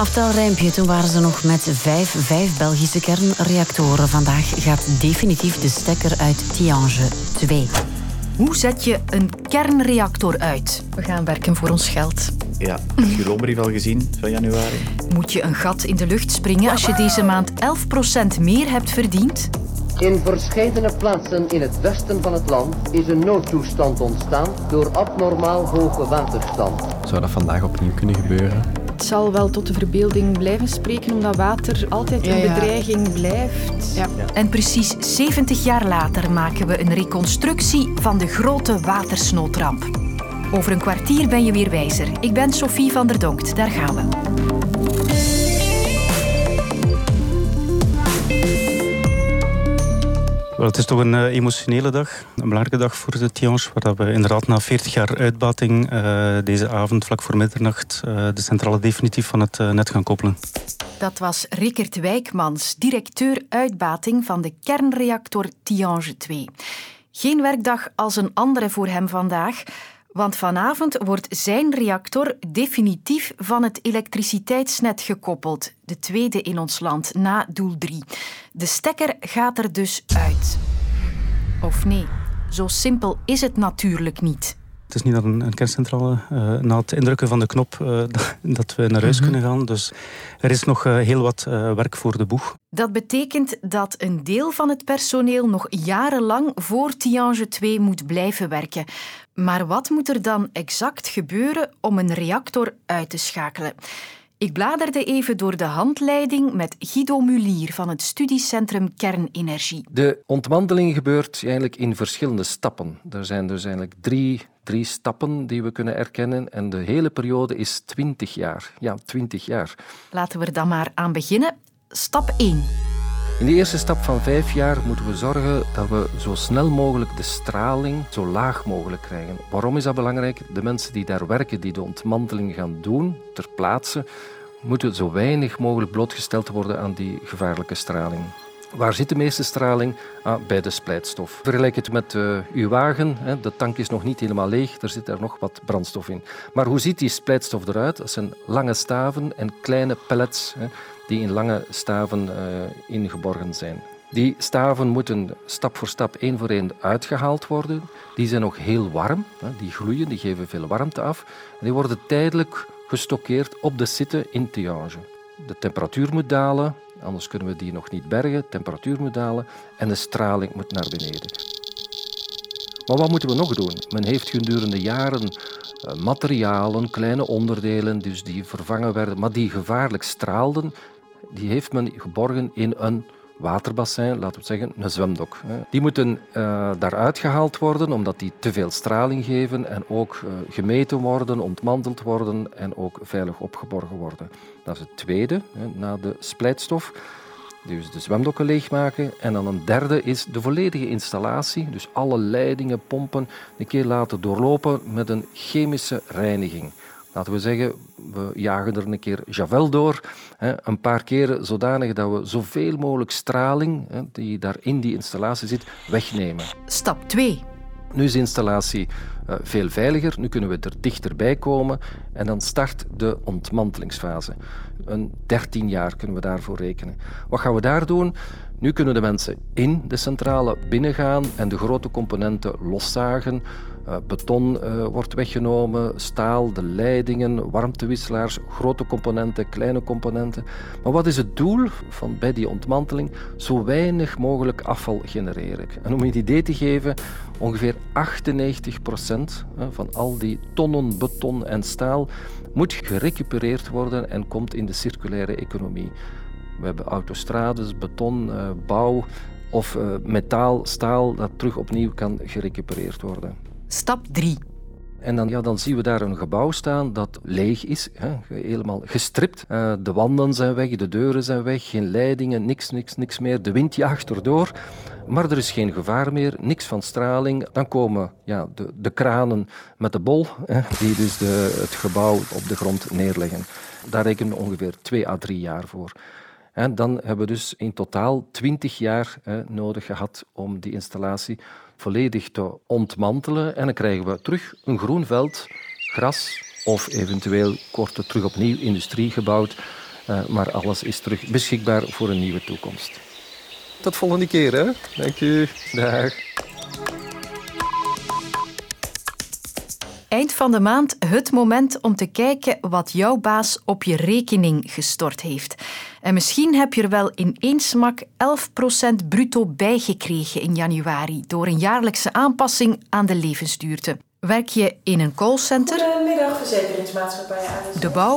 Aftelrijmpje, toen waren ze nog met vijf, vijf Belgische kernreactoren. Vandaag gaat definitief de stekker uit Tiange 2. Hoe zet je een kernreactor uit? We gaan werken voor ons geld. Ja, heb je Romery al gezien van januari? Moet je een gat in de lucht springen als je deze maand 11% meer hebt verdiend? In verschillende plaatsen in het westen van het land is een noodtoestand ontstaan door abnormaal hoge waterstand. Zou dat vandaag opnieuw kunnen gebeuren? Het zal wel tot de verbeelding blijven spreken, omdat water altijd een Ja, ja. bedreiging blijft. Ja. En precies 70 jaar later maken we een reconstructie van de grote watersnoodramp. Over een kwartier ben je weer wijzer. Ik ben Sophie van der Donkt. Daar gaan we. Het is toch een eh, emotionele dag, een belangrijke dag voor de Tiange, waar we inderdaad na 40 jaar uitbating eh, deze avond, vlak voor middernacht, eh, de centrale definitief van het net gaan koppelen. Dat was Rickert Wijkmans, directeur uitbating van de kernreactor Tiange 2. Geen werkdag als een andere voor hem vandaag, want vanavond wordt zijn reactor definitief van het elektriciteitsnet gekoppeld. De tweede in ons land, na doel 3. De stekker gaat er dus uit. Of nee, zo simpel is het natuurlijk niet. Het is niet dat een, een kerncentrale eh, na het indrukken van de knop eh, dat, we naar huis kunnen gaan. Dus er is nog eh, heel wat eh, werk voor de boeg. Dat betekent dat een deel van het personeel nog jarenlang voor Tiange 2 moet blijven werken. Maar wat moet er dan exact gebeuren om een reactor uit te schakelen? Ik bladerde even door de handleiding met Guido Mulier van het studiecentrum Kernenergie. De ontmanteling gebeurt eigenlijk in verschillende stappen. Er zijn dus eigenlijk drie, drie stappen die we kunnen erkennen en de hele periode is 20 jaar. Ja, 20 jaar. Laten we er dan maar aan beginnen. Stap 1. In de eerste stap van vijf jaar moeten we zorgen dat we zo snel mogelijk de straling zo laag mogelijk krijgen. Waarom is dat belangrijk? De mensen die daar werken, die de ontmanteling gaan doen ter plaatse, moeten zo weinig mogelijk blootgesteld worden aan die gevaarlijke straling. Waar zit de meeste straling? Ah, bij de splijtstof. Vergelijk het met eh, uw wagen. Hè. De tank is nog niet helemaal leeg, er zit er nog wat brandstof in. Maar hoe ziet die splijtstof eruit? Dat zijn lange staven en kleine pellets hè, die in lange staven eh, ingeborgen zijn. Die staven moeten stap voor stap, één voor één uitgehaald worden. Die zijn nog heel warm, hè, die gloeien, die geven veel warmte af. Die worden tijdelijk gestockeerd op de site in Tiange. De temperatuur moet dalen, anders kunnen we die nog niet bergen. De temperatuur moet dalen en de straling moet naar beneden. Maar wat moeten we nog doen? Men heeft gedurende jaren eh, materialen, kleine onderdelen, dus die vervangen werden, maar die gevaarlijk straalden, die heeft men geborgen in een waterbassin, laten we zeggen, een zwemdok. Die moeten eh, daaruit gehaald worden, omdat die te veel straling geven en ook eh, gemeten worden, ontmanteld worden en ook veilig opgeborgen worden. Dat is het tweede, hè, na de splijtstof. Dus de zwemdokken leegmaken. En dan een derde is de volledige installatie. Dus alle leidingen, pompen, een keer laten doorlopen met een chemische reiniging. Laten we zeggen, we jagen er een keer Javel door. Hè, een paar keren zodanig dat we zoveel mogelijk straling hè, die daar in die installatie zit, wegnemen. Stap 2. Nu is de installatie eh, veel veiliger, nu kunnen we er dichterbij komen en dan start de ontmantelingsfase. Een 13 jaar kunnen we daarvoor rekenen. Wat gaan we daar doen? Nu kunnen de mensen in de centrale binnengaan en de grote componenten loszagen. Eh, beton eh, wordt weggenomen, staal, de leidingen, warmtewisselaars, grote componenten, kleine componenten. Maar wat is het doel van bij die ontmanteling? Zo weinig mogelijk afval genereren. En om je een idee te geven, ongeveer 98 procent van al die tonnen beton en staal moet gerecupereerd worden en komt in de circulaire economie. We hebben autostrades, beton, eh, bouw of eh, metaal, staal dat terug opnieuw kan gerecupereerd worden. Stap 3. En dan, ja, dan zien we daar een gebouw staan dat leeg is, hè, helemaal gestript. Eh, de wanden zijn weg, de deuren zijn weg, geen leidingen, niks, niks, niks meer. De wind jaagt erdoor, maar er is geen gevaar meer, niks van straling. Dan komen ja, de, de kranen met de bol, hè, die dus de, het gebouw op de grond neerleggen. Daar rekenen we ongeveer twee à drie jaar voor. Dan hebben we dus in totaal 20 jaar nodig gehad om die installatie volledig te ontmantelen. En dan krijgen we terug een groen veld, gras of eventueel korte terug opnieuw industrie gebouwd. Uh, maar alles is terug beschikbaar voor een nieuwe toekomst. Tot volgende keer, hè? Dank u. Dag. Eind van de maand het moment om te kijken wat jouw baas op je rekening gestort heeft. En misschien heb je er wel in één smak 11% bruto bijgekregen in januari door een jaarlijkse aanpassing aan de levensduurte. Werk je in een callcenter? Goedemiddag, verzekeringsmaatschappij. De bouw?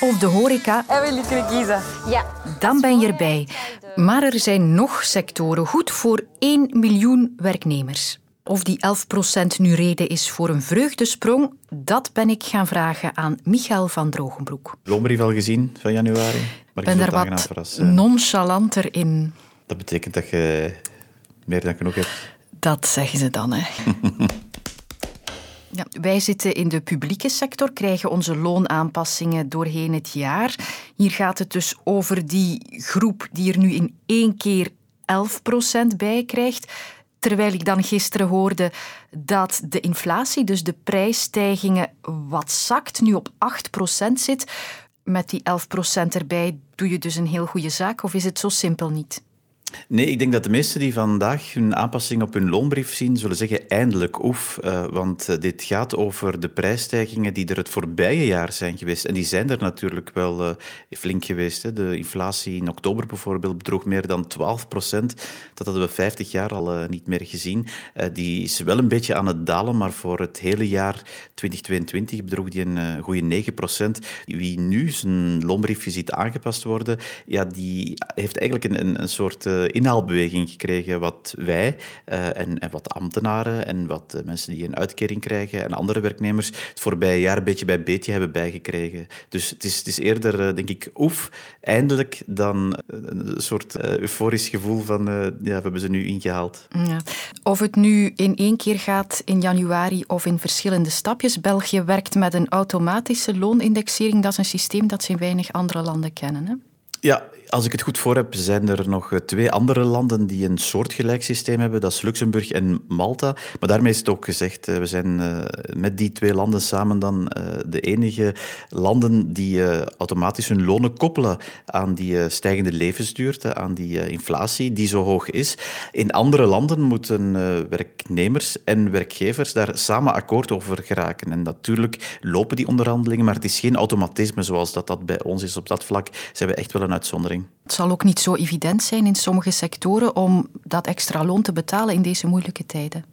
Of de horeca? En wil je kunnen kiezen? Ja. Dan ben je erbij. Maar er zijn nog sectoren goed voor 1 miljoen werknemers. Of die 11% nu reden is voor een vreugdesprong, dat ben ik gaan vragen aan Michael van Drogenbroek. Loonbrief al gezien van januari? Ik ben daar wat nonchalanter in. Dat betekent dat je meer dan genoeg hebt? Dat zeggen ze dan, hè. Ja, wij zitten in de publieke sector, krijgen onze loonaanpassingen doorheen het jaar. Hier gaat het dus over die groep die er nu in één keer 11% bij krijgt. Terwijl ik dan gisteren hoorde dat de inflatie, dus de prijsstijgingen, wat zakt, nu op 8% zit. Met die 11% erbij doe je dus een heel goede zaak, of is het zo simpel niet? Nee, ik denk dat de meesten die vandaag hun aanpassing op hun loonbrief zien, zullen zeggen eindelijk oef. Uh, want uh, dit gaat over de prijsstijgingen die er het voorbije jaar zijn geweest. En die zijn er natuurlijk wel uh, flink geweest. Hè. De inflatie in oktober bijvoorbeeld bedroeg meer dan 12 procent. Dat hadden we 50 jaar al niet meer gezien. die is wel een beetje aan het dalen, maar voor het hele jaar 2022 bedroeg die een goede 9 procent. Wie nu zijn loonbriefje ziet aangepast worden, ja, die heeft eigenlijk een, een soort inhaalbeweging gekregen wat wij uh, en, en, wat ambtenaren en wat uh, mensen die een uitkering krijgen en andere werknemers het voorbije jaar beetje bij beetje hebben bijgekregen. Dus het is, het is eerder, denk ik, oef, eindelijk dan een soort euforisch gevoel van ja, we hebben ze nu ingehaald. Ja. Of het nu in één keer gaat in januari of in verschillende stapjes. België werkt met een automatische loonindexering. Dat is een systeem dat ze in weinig andere landen kennen. Hè? Ja, als ik het goed voor heb, zijn er nog eh, twee andere landen die een soortgelijk systeem hebben. Dat is Luxemburg en Malta. Maar daarmee is het ook gezegd, eh, we zijn eh, met die twee landen samen dan de enige landen die automatisch hun lonen koppelen aan die stijgende levensduurte, aan die inflatie die zo hoog is. In andere landen moeten werknemers en werkgevers daar samen akkoord over geraken. En natuurlijk lopen die onderhandelingen, maar het is geen automatisme zoals dat, dat bij ons is. Op dat vlak zijn we echt wel een uitzondering. Het zal ook niet zo evident zijn in sommige sectoren om dat extra loon te betalen in deze moeilijke tijden.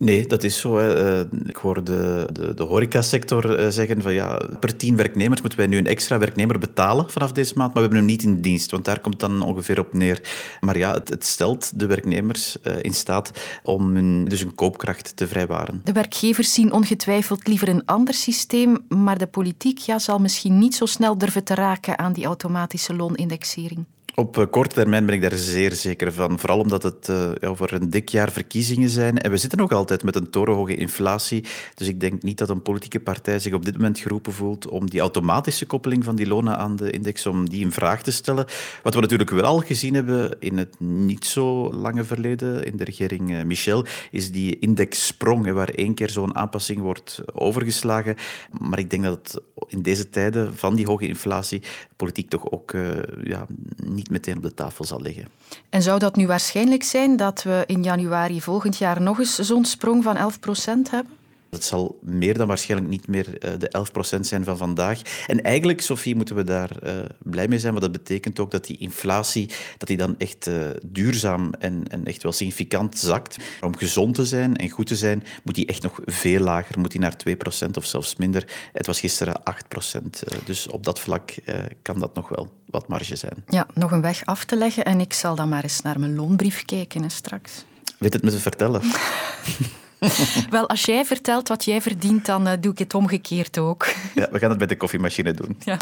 Nee, dat is zo. Eh, ik hoor de, de, de horecasector eh, zeggen van ja, per tien werknemers moeten wij nu een extra werknemer betalen vanaf deze maand, maar we hebben hem niet in dienst, want daar komt dan ongeveer op neer. Maar ja, het, het stelt de werknemers eh, in staat om hun, dus hun koopkracht te vrijwaren. De werkgevers zien ongetwijfeld liever een ander systeem, maar de politiek ja, zal misschien niet zo snel durven te raken aan die automatische loonindexering. Op eh, korte termijn ben ik daar zeer zeker van. Vooral omdat het uh, over een dik jaar verkiezingen zijn. En we zitten nog altijd met een torenhoge inflatie. Dus ik denk niet dat een politieke partij zich op dit moment geroepen voelt om die automatische koppeling van die lonen aan de index, om die in vraag te stellen. Wat we natuurlijk wel al gezien hebben in het niet zo lange verleden, in de regering eh, Michel, is die indexsprong, waar één keer zo'n aanpassing wordt overgeslagen. Maar ik denk dat in deze tijden van die hoge inflatie politiek toch ook uh, ja, niet meteen op de tafel zal liggen. En zou dat nu waarschijnlijk zijn dat we in januari volgend jaar nog eens zo'n sprong van 11 procent hebben? Het zal meer dan waarschijnlijk niet meer uh, de 11% zijn van vandaag. En eigenlijk, Sophie, moeten we daar uh, blij mee zijn, want dat betekent ook dat die inflatie dat die dan echt uh, duurzaam en, en, echt wel significant zakt. Om gezond te zijn en goed te zijn, moet die echt nog veel lager, moet die naar 2% of zelfs minder. Het was gisteren 8%. dus op dat vlak kan dat nog wel wat marge zijn. Ja, nog een weg af te leggen en ik zal dan maar eens naar mijn loonbrief kijken hè, straks. Weet het me te vertellen? Wel, als jij vertelt wat jij verdient, dan uh, doe ik het omgekeerd ook. Ja, we gaan het bij de koffiemachine doen. Ja.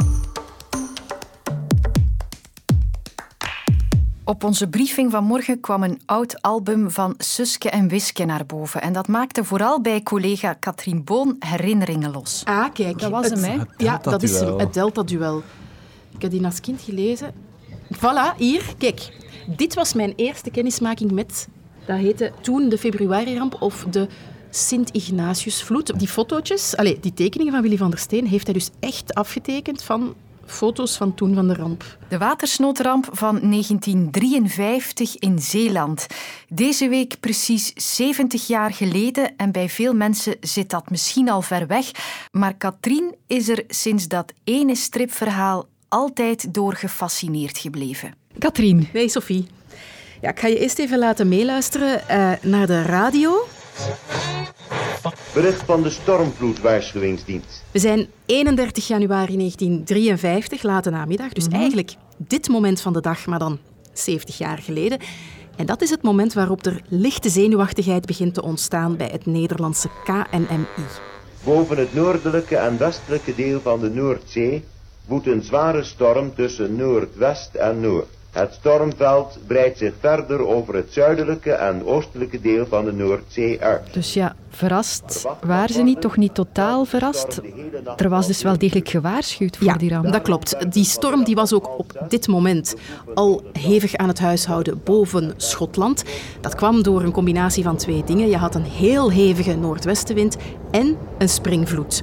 Op onze briefing van morgen kwam een oud album van Suske en Wiske naar boven. En dat maakte vooral bij collega Katrien Boon herinneringen los. Ah, kijk. Dat was hem, hè? Ja, dat is hem. Het Delta-duel. Ik heb die als kind gelezen. Voilà, hier, kijk. Dit was mijn eerste kennismaking met dat heette toen de februariramp of de Sint-Ignatiusvloed. Die fotootjes, allez, die tekeningen van Willy van der Steen, heeft hij dus echt afgetekend van foto's van toen van de ramp. De watersnoodramp van 1953 in Zeeland. Deze week precies 70 jaar geleden en bij veel mensen zit dat misschien al ver weg. Maar Katrien is er sinds dat ene stripverhaal altijd door gefascineerd gebleven. Katrien. Hey Sophie. Ja, ik ga je eerst even laten meeluisteren uh, naar de radio. Bericht van de stormvloedwaarschuwingsdienst. We zijn 31 januari 1953, late namiddag. Dus mm -hmm. eigenlijk dit moment van de dag, maar dan 70 jaar geleden. En dat is het moment waarop er lichte zenuwachtigheid begint te ontstaan bij het Nederlandse KNMI. Boven het noordelijke en westelijke deel van de Noordzee woedt een zware storm tussen noordwest en noord. Het stormveld breidt zich verder over het zuidelijke en oostelijke deel van de Noordzee uit. Dus ja, verrast waren ze niet, toch niet totaal verrast? Er was dus wel degelijk gewaarschuwd voor ja, die ramp. dat klopt. Die storm die was ook op dit moment al hevig aan het huishouden boven Schotland. Dat kwam door een combinatie van twee dingen. Je had een heel hevige noordwestenwind en een springvloed.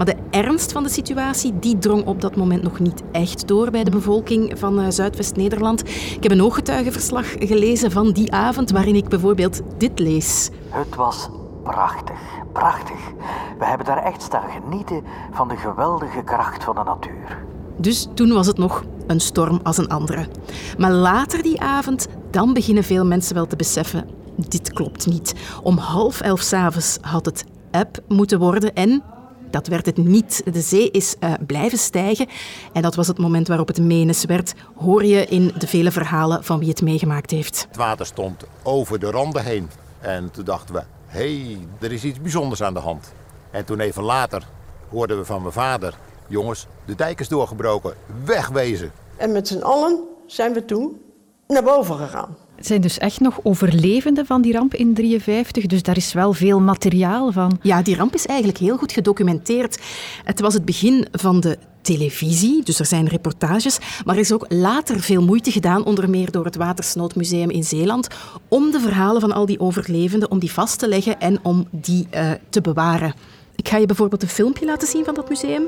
Maar de ernst van de situatie die drong op dat moment nog niet echt door bij de bevolking van uh, Zuidwest-Nederland. Ik heb een ooggetuigenverslag gelezen van die avond waarin ik bijvoorbeeld dit lees. Het was prachtig, prachtig. We hebben daar echt staan genieten van de geweldige kracht van de natuur. Dus toen was het nog een storm als een andere. Maar later die avond, dan beginnen veel mensen wel te beseffen: dit klopt niet. Om half elf s'avonds had het app moeten worden en dat werd het niet. De zee is uh, blijven stijgen. En dat was het moment waarop het menens werd, hoor je in de vele verhalen van wie het meegemaakt heeft. Het water stond over de randen heen. En toen dachten we, hé, hey, er is iets bijzonders aan de hand. En toen even later hoorden we van mijn vader... jongens, de dijk is doorgebroken, wegwezen. En met z'n allen zijn we toen naar boven gegaan. Zijn dus echt nog overlevenden van die ramp in 53, dus daar is wel veel materiaal van. Ja, die ramp is eigenlijk heel goed gedocumenteerd. Het was het begin van de televisie, dus er zijn reportages, maar er is ook later veel moeite gedaan, onder meer door het Watersnoodmuseum in Zeeland, om de verhalen van al die overlevenden, om die vast te leggen en om die uh, te bewaren. Ik ga je bijvoorbeeld een filmpje laten zien van dat museum.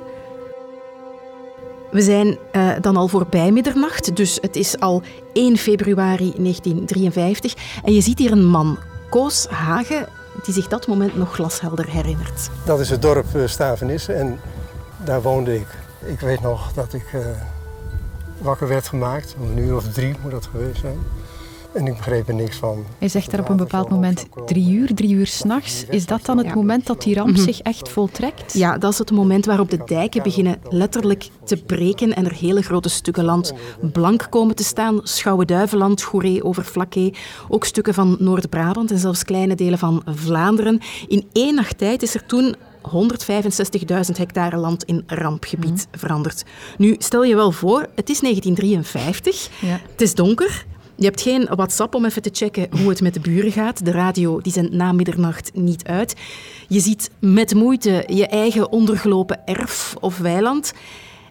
We zijn uh, dan al voorbij middernacht, dus het is al 1 februari 1953. En je ziet hier een man, Koos Hagen, die zich dat moment nog glashelder herinnert. Dat is het dorp uh, Stavenisse en daar woonde ik. Ik weet nog dat ik uh, wakker werd gemaakt, om een uur of drie moet dat geweest zijn. En ik begreep er niks van. Hij zegt daar op een bepaald moment drie uur, drie uur s'nachts. Is dat dan het ja. moment dat die ramp mm -hmm. zich echt voltrekt? Ja, dat is het moment waarop de dijken beginnen letterlijk te breken en er hele grote stukken land blank komen te staan. Schouwen-Duiveland, Goeree, Overflakkee, ook stukken van Noord-Brabant en zelfs kleine delen van Vlaanderen. In één nacht tijd is er toen 165.000 hectare land in rampgebied mm. veranderd. Nu, stel je wel voor, het is 1953, ja. het is donker, je hebt geen WhatsApp om even te checken hoe het met de buren gaat. De radio die zendt na middernacht niet uit. Je ziet met moeite je eigen ondergelopen erf of weiland.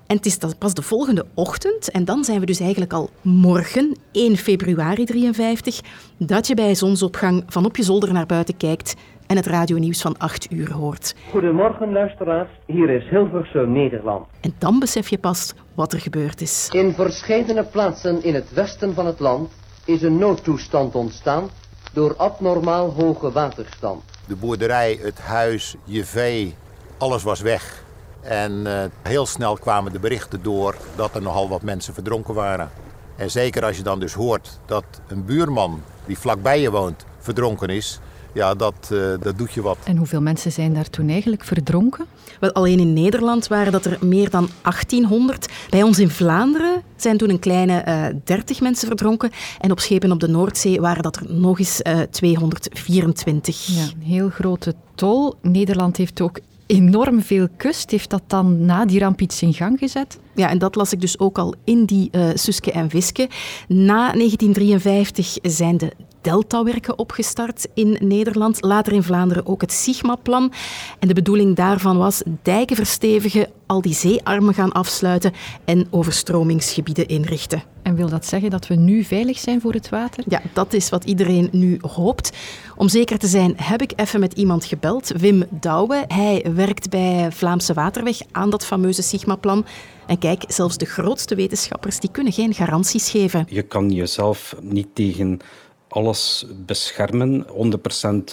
En het is pas de volgende ochtend, en dan zijn we dus eigenlijk al morgen, 1 februari 53, dat je bij zonsopgang van op je zolder naar buiten kijkt en het radionieuws van 8 uur hoort. Goedemorgen luisteraars, hier is Hilversum, Nederland. En dan besef je pas wat er gebeurd is. In verschillende plaatsen in het westen van het land is een noodtoestand ontstaan door abnormaal hoge waterstand. De boerderij, het huis, je vee, alles was weg. En uh, heel snel kwamen de berichten door dat er nogal wat mensen verdronken waren. En zeker als je dan dus hoort dat een buurman die vlakbij je woont verdronken is, ja, dat, uh, dat doet je wat. En hoeveel mensen zijn daar toen eigenlijk verdronken? Wel, alleen in Nederland waren dat er meer dan 1800. Bij ons in Vlaanderen zijn toen een kleine uh, 30 mensen verdronken. En op schepen op de Noordzee waren dat er nog eens uh, 224. Ja, een heel grote tol. Nederland heeft ook enorm veel kust. Heeft dat dan na die ramp iets in gang gezet? Ja, en dat las ik dus ook al in die uh, Suske en Wiske. Na 1953 zijn de deltawerken opgestart in Nederland. Later in Vlaanderen ook het Sigma-plan. En de bedoeling daarvan was dijken verstevigen, al die zeearmen gaan afsluiten en overstromingsgebieden inrichten. En wil dat zeggen dat we nu veilig zijn voor het water? Ja, dat is wat iedereen nu hoopt. Om zeker te zijn heb ik even met iemand gebeld, Wim Douwe. Hij werkt bij Vlaamse Waterweg aan dat fameuze Sigma-plan. En kijk, zelfs de grootste wetenschappers die kunnen geen garanties geven. Je kan jezelf niet tegen alles beschermen. 100%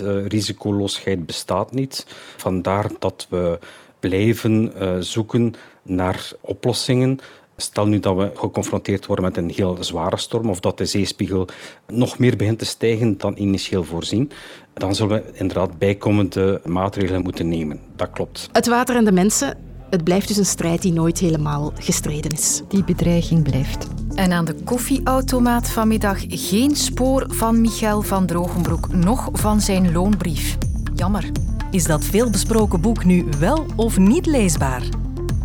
eh, risicoloosheid bestaat niet. Vandaar dat we blijven uh, zoeken naar oplossingen. Stel nu dat we geconfronteerd worden met een heel zware storm of dat de zeespiegel nog meer begint te stijgen dan initieel voorzien, dan zullen we inderdaad bijkomende maatregelen moeten nemen. Dat klopt. Het water en de mensen, het blijft dus een strijd die nooit helemaal gestreden is. Die bedreiging blijft. En aan de koffieautomaat vanmiddag geen spoor van Michael van Drogenbroek, nog van zijn loonbrief. Jammer. Is dat veelbesproken boek nu wel of niet leesbaar?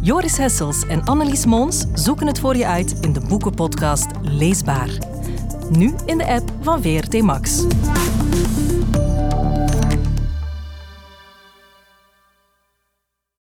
Joris Hessels en Annelies Moons zoeken het voor je uit in de boekenpodcast Leesbaar. Nu in de app van VRT Max.